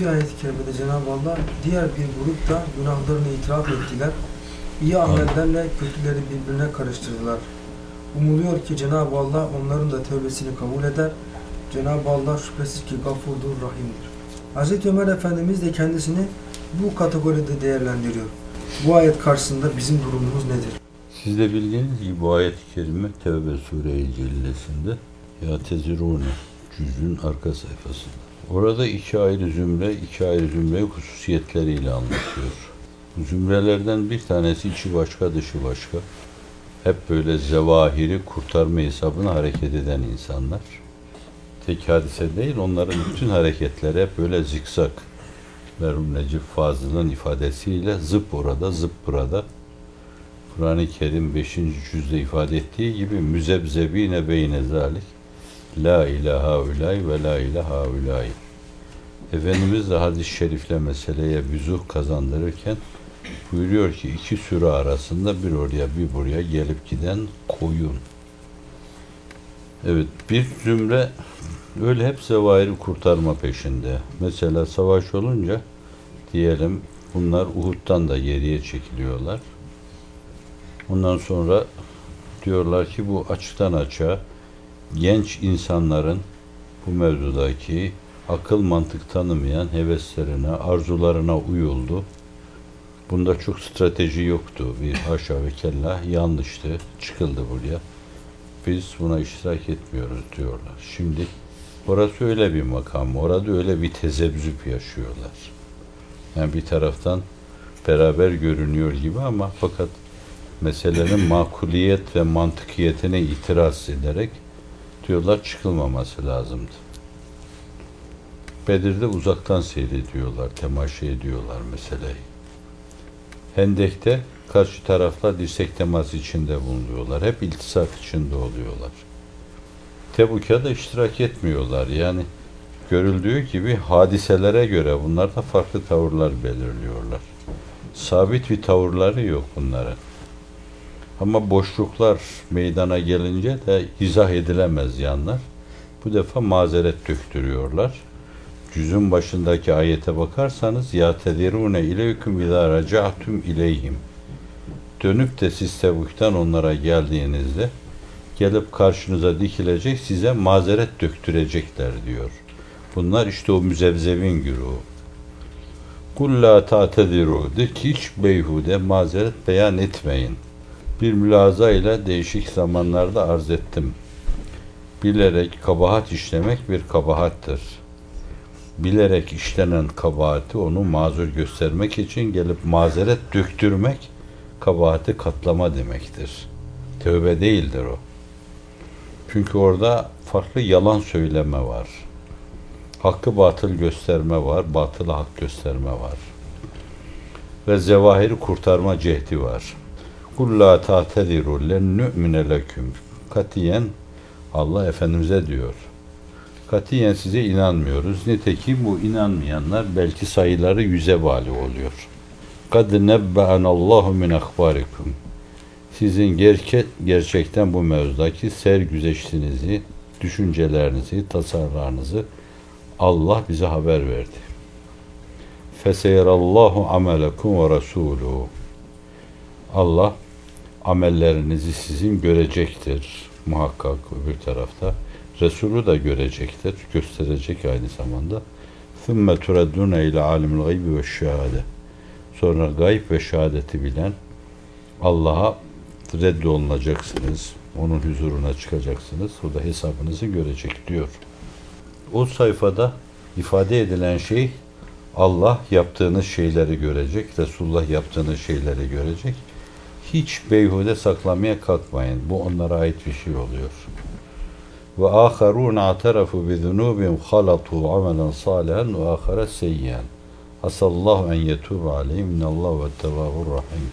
Bir ayet-i kerimede Cenab-ı Allah diğer bir grup da günahlarını itiraf ettiler. İyi amellerle kötüleri birbirine karıştırdılar. Umuluyor ki Cenab-ı Allah onların da tövbesini kabul eder. Cenab-ı Allah şüphesiz ki gafurdur, rahimdir. Hz. Ömer Efendimiz de kendisini bu kategoride değerlendiriyor. Bu ayet karşısında bizim durumumuz nedir? Siz de bildiğiniz gibi bu ayet-i kerime Tevbe Sure-i Cellesi'nde Ya Tezirune cüzün arka sayfasında. Orada iki ayrı zümre, iki ayrı zümre hususiyetleriyle anlatıyor. Zümrelerden bir tanesi içi başka, dışı başka. Hep böyle zevahiri kurtarma hesabına hareket eden insanlar. Tek hadise değil, onların bütün hareketleri hep böyle zikzak. Merhum Necip Fazıl'ın ifadesiyle zıp orada, zıp burada. Kur'an-ı Kerim 5. cüzde ifade ettiği gibi müzebzebine beyne zalik la ilaha ulay ve la ilaha ulay. Efendimiz de hadis-i şerifle meseleye büzuh kazandırırken buyuruyor ki iki sürü arasında bir oraya bir buraya gelip giden koyun. Evet bir zümre öyle hep zevahiri kurtarma peşinde. Mesela savaş olunca diyelim bunlar Uhud'dan da geriye çekiliyorlar. Ondan sonra diyorlar ki bu açıktan açığa genç insanların bu mevzudaki akıl mantık tanımayan heveslerine, arzularına uyuldu. Bunda çok strateji yoktu. Bir haşa ve kella yanlıştı. Çıkıldı buraya. Biz buna iştirak etmiyoruz diyorlar. Şimdi orası öyle bir makam. Orada öyle bir tezebzüp yaşıyorlar. Yani bir taraftan beraber görünüyor gibi ama fakat meselenin makuliyet ve mantıkiyetine itiraz ederek diyorlar çıkılmaması lazımdı. Bedir'de uzaktan seyrediyorlar, temaşa ediyorlar meseleyi. Hendek'te karşı taraflar dirsek teması içinde bulunuyorlar. Hep iltisak içinde oluyorlar. Tebuk'a da iştirak etmiyorlar. Yani görüldüğü gibi hadiselere göre bunlar da farklı tavırlar belirliyorlar. Sabit bir tavırları yok bunların. Ama boşluklar meydana gelince de izah edilemez yanlar. Bu defa mazeret döktürüyorlar. Cüzün başındaki ayete bakarsanız ya tedirune ileyküm izâ raca'tum ileyhim. Dönüp de siz tebuktan onlara geldiğinizde gelip karşınıza dikilecek size mazeret döktürecekler diyor. Bunlar işte o müzevzevin güruhu. Kul la ta'tediru de ki hiç beyhude mazeret beyan etmeyin. Bir mülaza ile değişik zamanlarda arz ettim. Bilerek kabahat işlemek bir kabahattır. Bilerek işlenen kabahati onu mazur göstermek için gelip mazeret döktürmek kabahati katlama demektir. Tövbe değildir o. Çünkü orada farklı yalan söyleme var. Hakkı batıl gösterme var, batılı hak gösterme var. Ve zevahiri kurtarma cehdi var. Kul la ta'tediru len nu'mine leküm. Katiyen Allah Efendimiz'e diyor. Katiyen size inanmıyoruz. Nitekim bu inanmayanlar belki sayıları yüze vali oluyor. Kad nebbe'an Allahu min akbarikum. Sizin gerçek, gerçekten bu mevzudaki sergüzeştinizi, düşüncelerinizi, tasarlarınızı Allah bize haber verdi. Feseyerallahu amelekum ve resuluhu. Allah amellerinizi sizin görecektir muhakkak öbür tarafta. Resulü da görecektir, gösterecek aynı zamanda. ثُمَّ تُرَدُّونَ اِلَى عَالِمِ الْغَيْبِ وَالشَّهَادَةِ Sonra gayb ve şehadeti bilen Allah'a reddolunacaksınız. Onun huzuruna çıkacaksınız. O da hesabınızı görecek diyor. O sayfada ifade edilen şey Allah yaptığınız şeyleri görecek, Resulullah yaptığınız şeyleri görecek. Hiç beyhude saklamaya kalkmayın. Bu onlara ait bir şey oluyor. Ve aharun atarafu bi zunubihim halatu amelen salihan ve ahara seyyan. Asallahu en yetubu aleyhim innallahu ve tevabur rahim.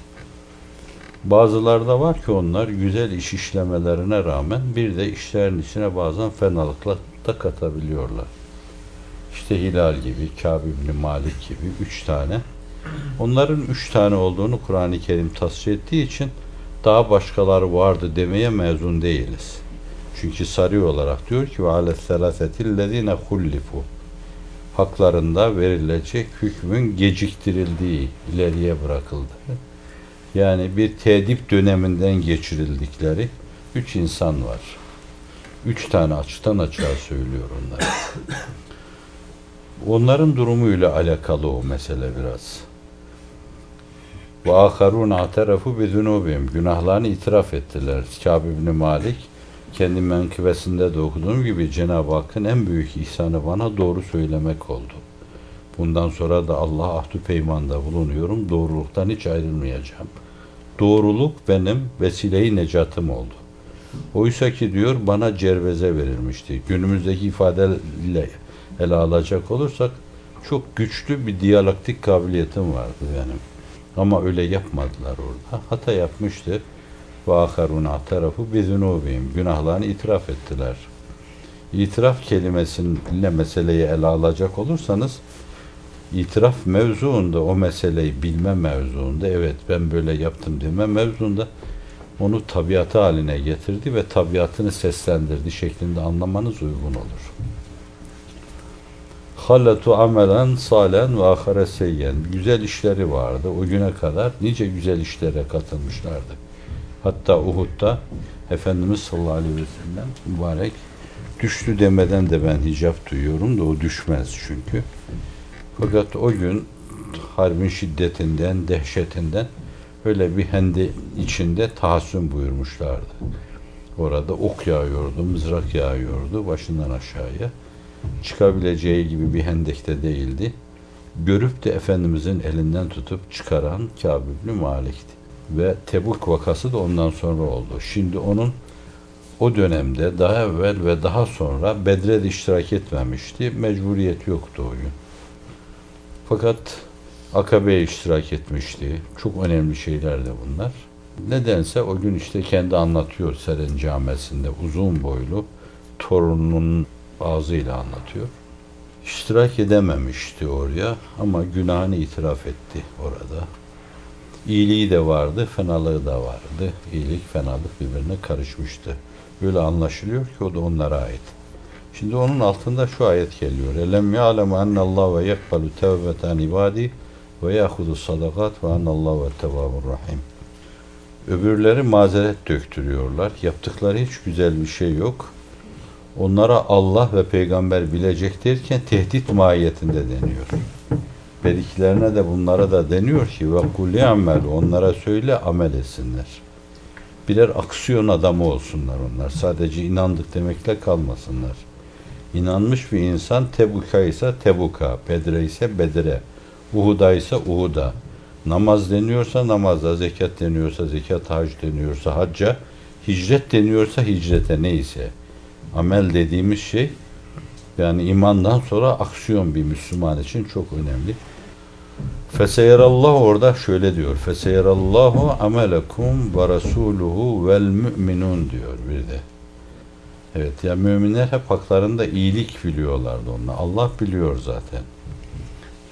Bazılarda var ki onlar güzel iş işlemelerine rağmen bir de işlerin içine bazen fenalıkla da katabiliyorlar. İşte Hilal gibi, Kâb ibn Malik gibi üç tane. Onların üç tane olduğunu Kur'an-ı Kerim tasvir ettiği için daha başkaları vardı demeye mezun değiliz. Çünkü sarı olarak diyor ki ve ale selasetil lezine hullifu. haklarında verilecek hükmün geciktirildiği, ileriye bırakıldı. Yani bir tedip döneminden geçirildikleri üç insan var. Üç tane açıktan açığa söylüyor onlar. Onların durumuyla alakalı o mesele biraz. Ve aharun aterafu bi zunubihim. Günahlarını itiraf ettiler. Kâb ibn Malik kendi menkıbesinde de okuduğum gibi Cenab-ı Hakk'ın en büyük ihsanı bana doğru söylemek oldu. Bundan sonra da Allah ahdü peymanda bulunuyorum. Doğruluktan hiç ayrılmayacağım. Doğruluk benim vesile-i necatım oldu. Oysa ki diyor bana cerveze verilmişti. Günümüzdeki ifadeyle ele alacak olursak çok güçlü bir diyalektik kabiliyetim vardı benim. Ama öyle yapmadılar orada. Hata yapmıştı. Ve aharuna tarafı bizunubihim. Günahlarını itiraf ettiler. İtiraf kelimesiyle meseleyi ele alacak olursanız itiraf mevzuunda o meseleyi bilme mevzuunda evet ben böyle yaptım deme mevzuunda onu tabiatı haline getirdi ve tabiatını seslendirdi şeklinde anlamanız uygun olur. Hallatu amelen salen ve ahare seyyen. Güzel işleri vardı. O güne kadar nice güzel işlere katılmışlardı. Hatta Uhud'da Efendimiz sallallahu aleyhi ve sellem mübarek düştü demeden de ben hicap duyuyorum da o düşmez çünkü. Fakat o gün harbin şiddetinden, dehşetinden öyle bir hendi içinde tahassün buyurmuşlardı. Orada ok yağıyordu, mızrak yağıyordu başından aşağıya. Çıkabileceği gibi bir hendekte değildi. Görüp de Efendimizin elinden tutup çıkaran Kâb ibn Malik'ti. Ve Tebuk vakası da ondan sonra oldu. Şimdi onun o dönemde daha evvel ve daha sonra Bedre'de iştirak etmemişti. Mecburiyet yoktu o gün. Fakat Akabe'ye iştirak etmişti. Çok önemli şeylerdi bunlar. Nedense o gün işte kendi anlatıyor Seren Camesi'nde uzun boylu torununun ağzıyla anlatıyor. İştirak edememişti oraya ama günahını itiraf etti orada. İyiliği de vardı, fenalığı da vardı. İyilik, fenalık birbirine karışmıştı. Böyle anlaşılıyor ki o da onlara ait. Şimdi onun altında şu ayet geliyor. Elem ya'lemu ennallahu ve yakbalu tevbeten ibadi ve yahudu sadakat ve ennallahu ve tevabur rahim. Öbürleri mazeret döktürüyorlar. Yaptıkları hiç güzel bir şey yok. Onlara Allah ve peygamber bilecek derken tehdit mahiyetinde deniyor. Beriklerine de bunlara da deniyor ki ve kulli amel onlara söyle amel etsinler. Birer aksiyon adamı olsunlar onlar. Sadece inandık demekle kalmasınlar. İnanmış bir insan Tebuk'a ise Tebuk'a, Bedre ise Bedre, Uhud'a ise Uhud'a. Namaz deniyorsa namazda, zekat deniyorsa zekat, hac deniyorsa hacca, hicret deniyorsa hicrete neyse. Amel dediğimiz şey yani imandan sonra aksiyon bir Müslüman için çok önemli. Feseyerallahu orada şöyle diyor. Feseyerallahu amelekum ve rasuluhu vel müminun diyor bir de. Evet ya müminler hep haklarında iyilik biliyorlardı onlar. Allah biliyor zaten.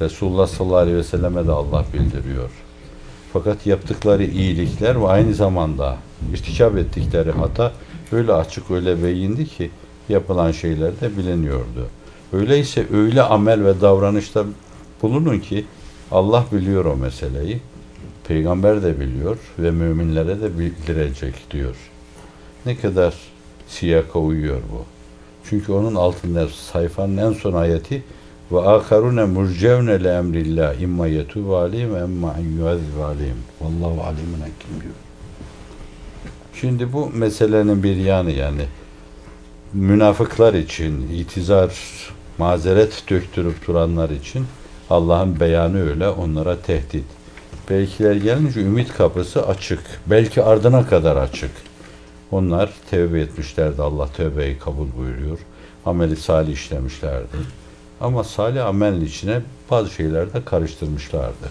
Resulullah sallallahu aleyhi ve selleme de Allah bildiriyor. Fakat yaptıkları iyilikler ve aynı zamanda irtikap ettikleri hata öyle açık öyle beyindi ki yapılan şeyler de biliniyordu. Öyleyse öyle amel ve davranışta bulunun ki Allah biliyor o meseleyi. Peygamber de biliyor ve müminlere de bildirecek diyor. Ne kadar siyaka uyuyor bu. Çünkü onun altında sayfanın en son ayeti ve akarune murcevne le emrillah imma yetubu aleyhim emma en yuazzibu aleyhim. Vallahu alimun hakim diyor. Şimdi bu meselenin bir yanı yani münafıklar için itizar, mazeret döktürüp duranlar için Allah'ın beyanı öyle onlara tehdit. Belkiler gelince ümit kapısı açık. Belki ardına kadar açık. Onlar tevbe etmişlerdi. Allah tövbeyi kabul buyuruyor. Ameli salih işlemişlerdi. Ama salih amelin içine bazı şeyler de karıştırmışlardı.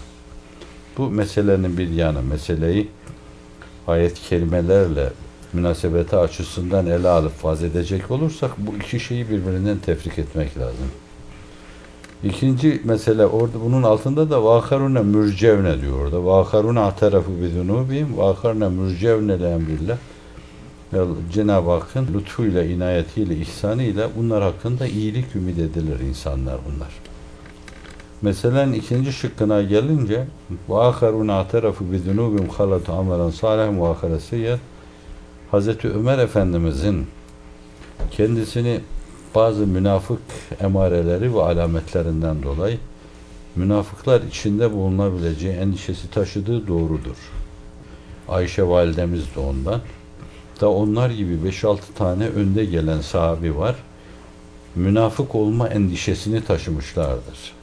Bu meselenin bir yanı. Meseleyi ayet kelimelerle münasebeti açısından ele alıp vaz edecek olursak bu iki şeyi birbirinden tefrik etmek lazım. İkinci mesele orada bunun altında da vakarune mürcevne diyor orada. Vakarune atarafu bizunubihim vakarune mürcevne le emrillah. Cenab-ı Hakk'ın lütfuyla, inayetiyle, ihsanıyla bunlar hakkında iyilik ümit edilir insanlar bunlar. Meselenin ikinci şıkkına gelince وَاَخَرُونَ اَعْتَرَفُ بِذُنُوبِمْ خَلَةُ عَمَلًا صَالَحًا وَاَخَرَ Hazreti Ömer Efendimizin kendisini bazı münafık emareleri ve alametlerinden dolayı münafıklar içinde bulunabileceği endişesi taşıdığı doğrudur. Ayşe validemiz de ondan. Da onlar gibi 5-6 tane önde gelen sahabi var. Münafık olma endişesini taşımışlardır.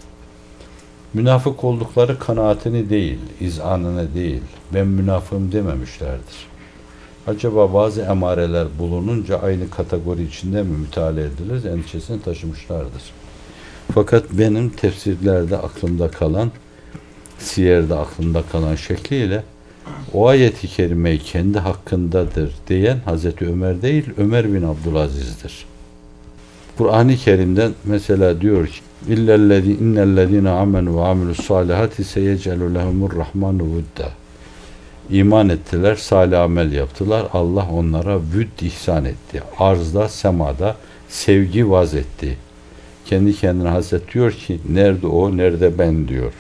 Münafık oldukları kanaatini değil, izanını değil, ben münafığım dememişlerdir. Acaba bazı emareler bulununca aynı kategori içinde mi müteala edilir endişesini taşımışlardır. Fakat benim tefsirlerde aklımda kalan, siyerde aklımda kalan şekliyle o ayeti kerimeyi kendi hakkındadır diyen Hazreti Ömer değil, Ömer bin Abdülaziz'dir. Kur'an-ı Kerim'den mesela diyor ki İllellezî innellezîne amenu ve amilus salihati seyecelu lehumur rahmanu. İman ettiler, salih amel yaptılar. Allah onlara vüd ihsan etti. Arzda, semada sevgi vaz etti. Kendi kendine Hazret diyor ki nerede o, nerede ben diyor.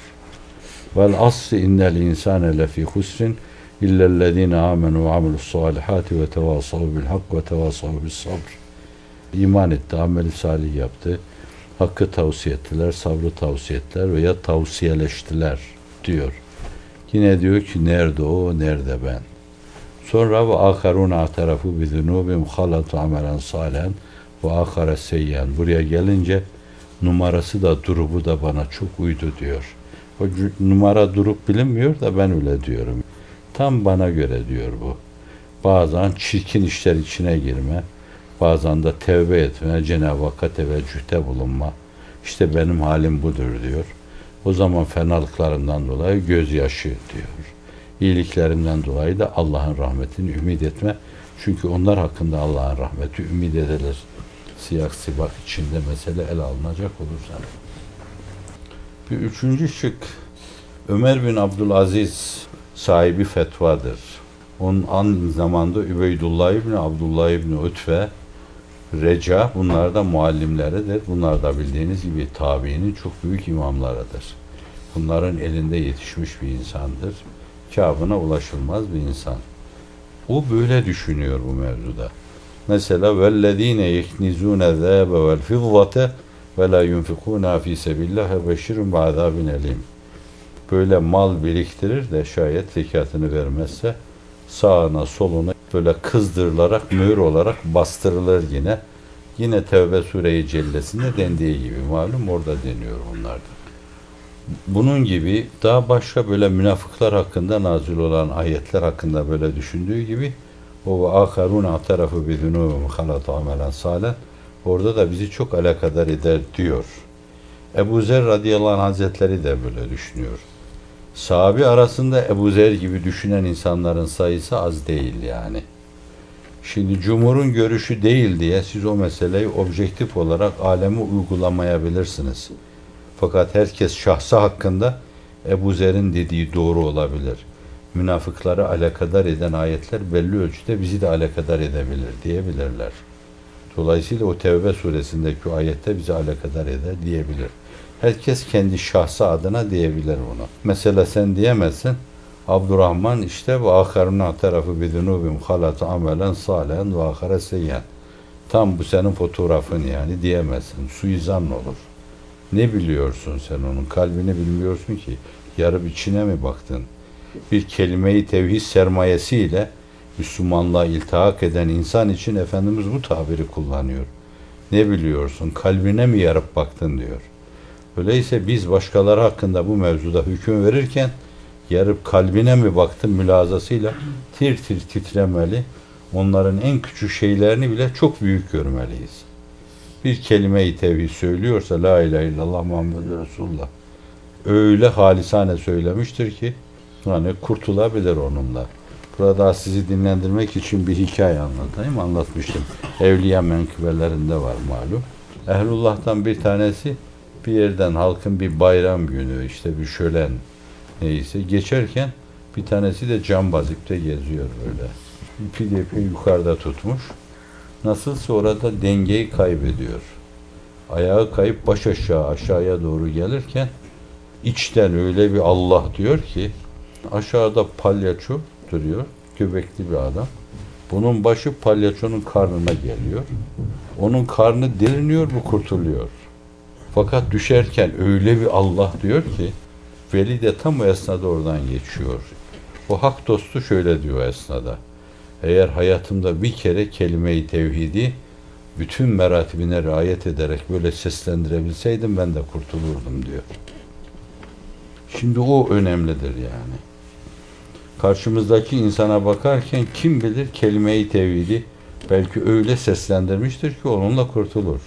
Vel asri innel insane lefî husrin illellezîne amenu ve amilus salihati ve tevasav bil hak ve tevasav bis sabr. İman etti, ameli salih yaptı. Hakkı tavsiye ettiler, sabrı tavsiye ettiler veya tavsiyeleştiler diyor. Yine diyor ki nerede o, nerede ben? Sonra ve akarun atarafu bi zunubim halatu amelen salen ve akara seyyen. Buraya gelince numarası da durubu da bana çok uydu diyor. O numara durup bilinmiyor da ben öyle diyorum. Tam bana göre diyor bu. Bazen çirkin işler içine girme, bazen de tevbe etme, Cenab-ı Hakk'a teveccühte bulunma. İşte benim halim budur diyor. O zaman fenalıklarından dolayı gözyaşı diyor. İyiliklerimden dolayı da Allah'ın rahmetini ümit etme. Çünkü onlar hakkında Allah'ın rahmeti ümit edilir. Siyak sibak içinde mesele ele alınacak olursa. Bir üçüncü şık Ömer bin Abdülaziz sahibi fetvadır. Onun an zamanda Übeydullah İbni Abdullah İbni Ütve Reca bunlar da muallimleridir. Bunlar da bildiğiniz gibi tabiinin çok büyük imamlarıdır. Bunların elinde yetişmiş bir insandır. Kâbına ulaşılmaz bir insan. O böyle düşünüyor bu mevzuda. Mesela vellezine yeknizune zâbe vel fizzate ve la yunfikûnâ fî sebillâh beşirun ba'zâbin elim. Böyle mal biriktirir de şayet zekatını vermezse sağına soluna böyle kızdırılarak mühür olarak bastırılır yine. Yine Tevbe Sure-i Cellesi'nde dendiği gibi malum orada deniyor onlarda. Bunun gibi daha başka böyle münafıklar hakkında nazil olan ayetler hakkında böyle düşündüğü gibi o ve aharun atarafu bi zunubihim halatu amelen salih orada da bizi çok alakadar eder diyor. Ebu Zer radıyallahu anh hazretleri de böyle düşünüyor. Sahabi arasında Ebu Zer gibi düşünen insanların sayısı az değil yani. Şimdi cumhurun görüşü değil diye siz o meseleyi objektif olarak aleme uygulamayabilirsiniz. Fakat herkes şahsı hakkında Ebu Zer'in dediği doğru olabilir. Münafıkları alakadar eden ayetler belli ölçüde bizi de alakadar edebilir diyebilirler. Dolayısıyla o Tevbe suresindeki ayette bizi alakadar eder diyebilir. Herkes kendi şahsı adına diyebilir bunu. Mesela sen diyemezsin. Abdurrahman işte ve aharuna tarafı bidunubim halatu amelen salen ve ahare seyyen. Tam bu senin fotoğrafın yani diyemezsin. Suizan olur. Ne biliyorsun sen onun? Kalbini bilmiyorsun ki. Yarıp içine mi baktın? Bir kelimeyi tevhid sermayesiyle Müslümanlığa iltihak eden insan için Efendimiz bu tabiri kullanıyor. Ne biliyorsun? Kalbine mi yarıp baktın diyor. Öyleyse biz başkaları hakkında bu mevzuda hüküm verirken yarıp kalbine mi baktın mülazasıyla tir tir titremeli. Onların en küçük şeylerini bile çok büyük görmeliyiz. Bir kelime-i tevhid söylüyorsa La ilahe illallah Muhammed Resulullah öyle halisane söylemiştir ki yani kurtulabilir onunla. Burada sizi dinlendirmek için bir hikaye anlatayım. Anlatmıştım. Evliya menkıbelerinde var malum. Ehlullah'tan bir tanesi bir yerden halkın bir bayram günü işte bir şölen neyse geçerken bir tanesi de cambaz ipte geziyor böyle. İpi de ipi yukarıda tutmuş. Nasılsa orada dengeyi kaybediyor. Ayağı kayıp baş aşağı aşağıya doğru gelirken içten öyle bir Allah diyor ki aşağıda palyaço duruyor. Göbekli bir adam. Bunun başı palyaçonun karnına geliyor. Onun karnı deliniyor, bu kurtuluyor. Fakat düşerken öyle bir Allah diyor ki Veli de tam o esnada oradan geçiyor. O hak dostu şöyle diyor esnada. Eğer hayatımda bir kere kelime-i tevhidi bütün meratibine riayet ederek böyle seslendirebilseydim ben de kurtulurdum diyor. Şimdi o önemlidir yani. Karşımızdaki insana bakarken kim bilir kelime-i tevhidi belki öyle seslendirmiştir ki onunla kurtulur.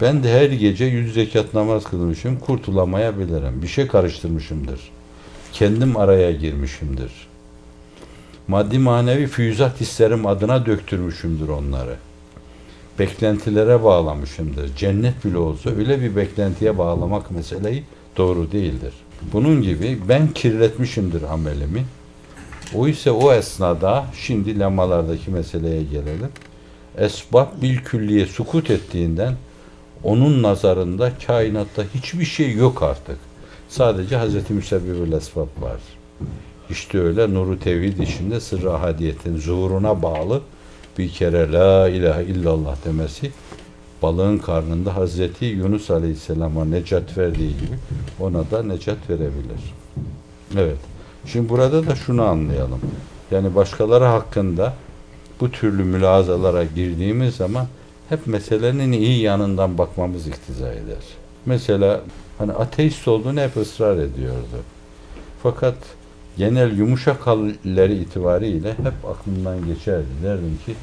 Ben de her gece yüz zekat namaz kılmışım, kurtulamayabilirim. Bir şey karıştırmışımdır. Kendim araya girmişimdir. Maddi manevi füyüzat hislerim adına döktürmüşümdür onları. Beklentilere bağlamışımdır. Cennet bile olsa öyle bir beklentiye bağlamak meseleyi doğru değildir. Bunun gibi ben kirletmişimdir amelimi. O ise o esnada şimdi lemalardaki meseleye gelelim. Esbab bil külliye sukut ettiğinden onun nazarında kainatta hiçbir şey yok artık. Sadece Hz. Müsebbibül Esbab var. İşte öyle nuru tevhid içinde sırrı ahadiyetin zuhuruna bağlı bir kere la ilahe illallah demesi balığın karnında Hazreti Yunus Aleyhisselam'a necat verdiği gibi ona da necat verebilir. Evet. Şimdi burada da şunu anlayalım. Yani başkaları hakkında bu türlü mülazalara girdiğimiz zaman hep meselenin iyi yanından bakmamız iktiza eder. Mesela hani ateist olduğunu hep ısrar ediyordu. Fakat genel yumuşak halleri itibariyle hep aklımdan geçerdi. Derdim ki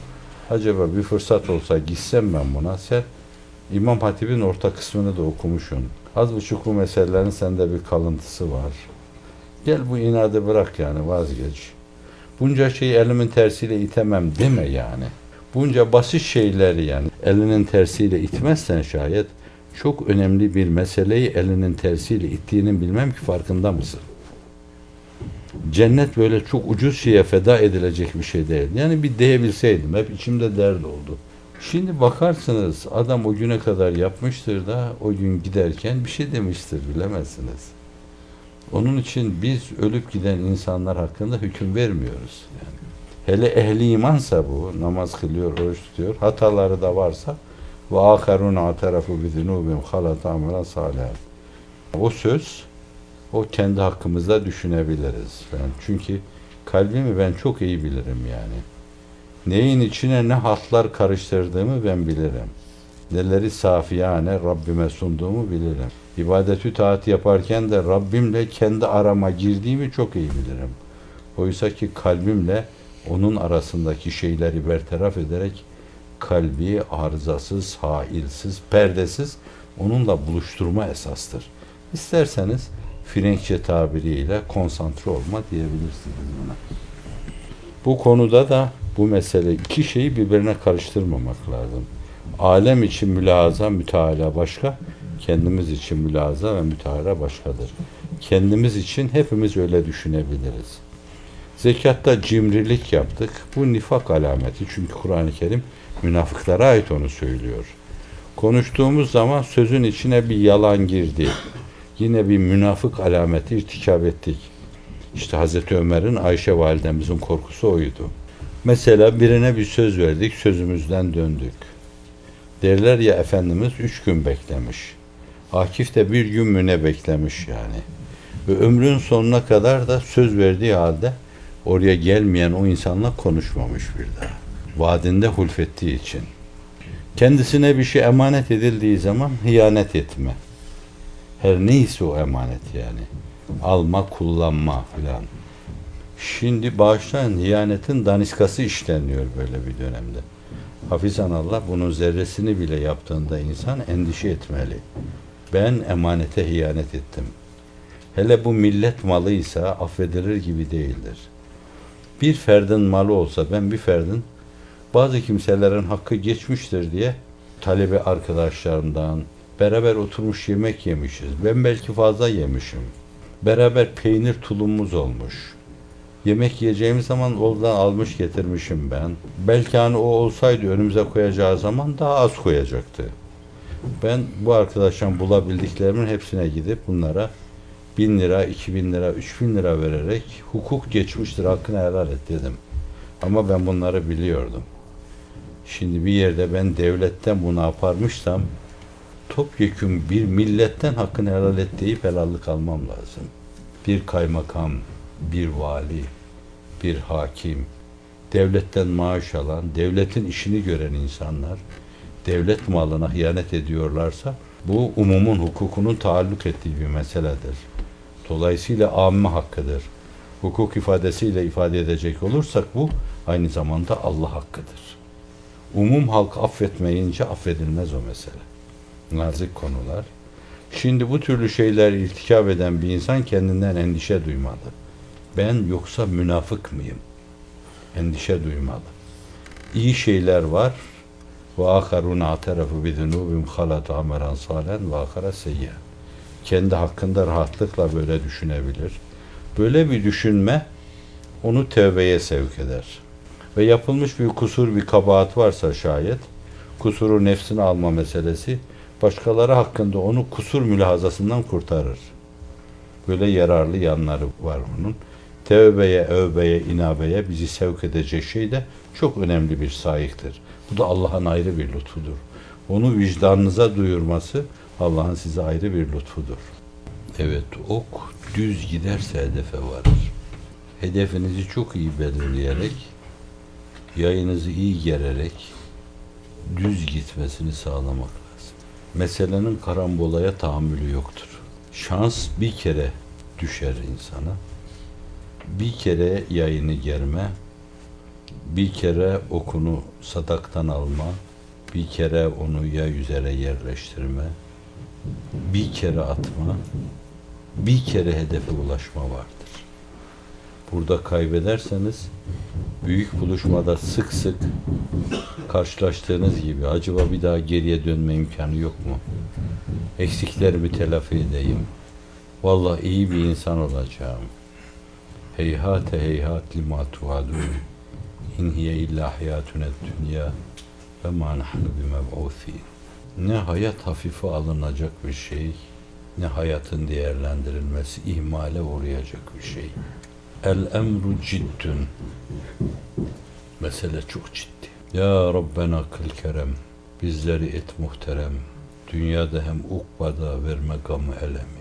acaba bir fırsat olsa gitsem ben buna sen İmam Hatip'in orta kısmını da okumuşsun. Az buçuk bu meselelerin sende bir kalıntısı var. Gel bu inadı bırak yani vazgeç. Bunca şeyi elimin tersiyle itemem deme yani. Bunca basit şeyleri yani elinin tersiyle itmezsen şayet çok önemli bir meseleyi elinin tersiyle ittiğinin bilmem ki farkında mısın? Cennet böyle çok ucuz şeye feda edilecek bir şey değil. Yani bir diyebilseydim. Hep içimde dert oldu. Şimdi bakarsınız adam o güne kadar yapmıştır da o gün giderken bir şey demiştir bilemezsiniz. Onun için biz ölüp giden insanlar hakkında hüküm vermiyoruz. Yani. Hele ehli imansa bu, namaz kılıyor, oruç tutuyor, hataları da varsa ve akarun atarafu bi zunubim halat amelen salih. O söz o kendi hakkımızda düşünebiliriz. Yani çünkü kalbimi ben çok iyi bilirim yani. Neyin içine ne hatlar karıştırdığımı ben bilirim. Neleri safiyane Rabbime sunduğumu bilirim. İbadetü taat yaparken de Rabbimle kendi arama girdiğimi çok iyi bilirim. Oysa ki kalbimle onun arasındaki şeyleri bertaraf ederek kalbi arızasız, hailsiz, perdesiz onunla buluşturma esastır. İsterseniz Frenkçe tabiriyle konsantre olma diyebilirsiniz buna. Bu konuda da bu mesele iki şeyi birbirine karıştırmamak lazım. Alem için mülahaza, müteala başka, kendimiz için mülahaza ve müteala başkadır. Kendimiz için hepimiz öyle düşünebiliriz. Zekatta cimrilik yaptık. Bu nifak alameti. Çünkü Kur'an-ı Kerim münafıklara ait onu söylüyor. Konuştuğumuz zaman sözün içine bir yalan girdi. Yine bir münafık alameti irtikap ettik. İşte Hazreti Ömer'in Ayşe validemizin korkusu oydu. Mesela birine bir söz verdik, sözümüzden döndük. Derler ya Efendimiz üç gün beklemiş. Akif de bir gün müne beklemiş yani. Ve ömrün sonuna kadar da söz verdiği halde oraya gelmeyen o insanla konuşmamış bir daha. Vaadinde hulfettiği için. Kendisine bir şey emanet edildiği zaman hıyanet etme. Her neyse o emanet yani. Alma, kullanma filan. Şimdi bağışlayan hıyanetin daniskası işleniyor böyle bir dönemde. Hafizan Allah bunun zerresini bile yaptığında insan endişe etmeli. Ben emanete hıyanet ettim. Hele bu millet malıysa affedilir gibi değildir. Bir ferdin malı olsa ben bir ferdin bazı kimselerin hakkı geçmiştir diye talebe arkadaşlarımdan beraber oturmuş yemek yemişiz. Ben belki fazla yemişim. Beraber peynir tulumumuz olmuş. Yemek yiyeceğimiz zaman oradan almış getirmişim ben. Belki hani o olsaydı önümüze koyacağı zaman daha az koyacaktı. Ben bu arkadaştan bulabildiklerimin hepsine gidip bunlara bin lira, iki bin lira, üç bin lira vererek hukuk geçmiştir hakkını helal et dedim. Ama ben bunları biliyordum. Şimdi bir yerde ben devletten bunu yaparmışsam topyekun bir milletten hakkını helal et deyip helallik almam lazım. Bir kaymakam, bir vali, bir hakim, devletten maaş alan, devletin işini gören insanlar devlet malına hıyanet ediyorlarsa bu umumun hukukunun taalluk ettiği bir meseledir. Dolayısıyla amme hakkıdır. Hukuk ifadesiyle ifade edecek olursak bu aynı zamanda Allah hakkıdır. Umum halk affetmeyince affedilmez o mesele. Nazik konular. Şimdi bu türlü şeyler irtikap eden bir insan kendinden endişe duymalı. Ben yoksa münafık mıyım? Endişe duymalı. İyi şeyler var. Ve aharun aterafu bi zunubim halatu amelen salen ve ahara seyya. Kendi hakkında rahatlıkla böyle düşünebilir. Böyle bir düşünme onu tövbeye sevk eder. Ve yapılmış bir kusur, bir kabahat varsa şayet, kusuru nefsine alma meselesi, başkaları hakkında onu kusur mülahazasından kurtarır. Böyle yararlı yanları var onun. Tevbeye, övbeye, inabeye bizi sevk edecek şey de çok önemli bir sayıktır. Bu da Allah'ın ayrı bir lütfudur. Onu vicdanınıza duyurması Allah'ın size ayrı bir lütfudur. Evet, ok düz giderse hedefe varır. Hedefinizi çok iyi belirleyerek, yayınızı iyi gererek düz gitmesini sağlamak lazım. Meselenin karambolaya tahammülü yoktur. Şans bir kere düşer insana. Bir kere yayını germe, bir kere okunu sadaktan alma, bir kere onu ya üzere yerleştirme, bir kere atma, bir kere hedefe ulaşma vardır. Burada kaybederseniz büyük buluşmada sık sık karşılaştığınız gibi acaba bir daha geriye dönme imkanı yok mu? Eksiklerimi telafi edeyim. Vallahi iyi bir insan olacağım. Heyhate heyhat lima tuadun. İn hiye illa hayatüne dünya ve ma nahnu bimeb'uthîn. Ne hayat hafife alınacak bir şey, ne hayatın değerlendirilmesi ihmale uğrayacak bir şey. El emru ciddün. Mesele çok ciddi. Ya Rabbena kıl kerem. Bizleri et muhterem. Dünyada hem ukbada verme gamı elem.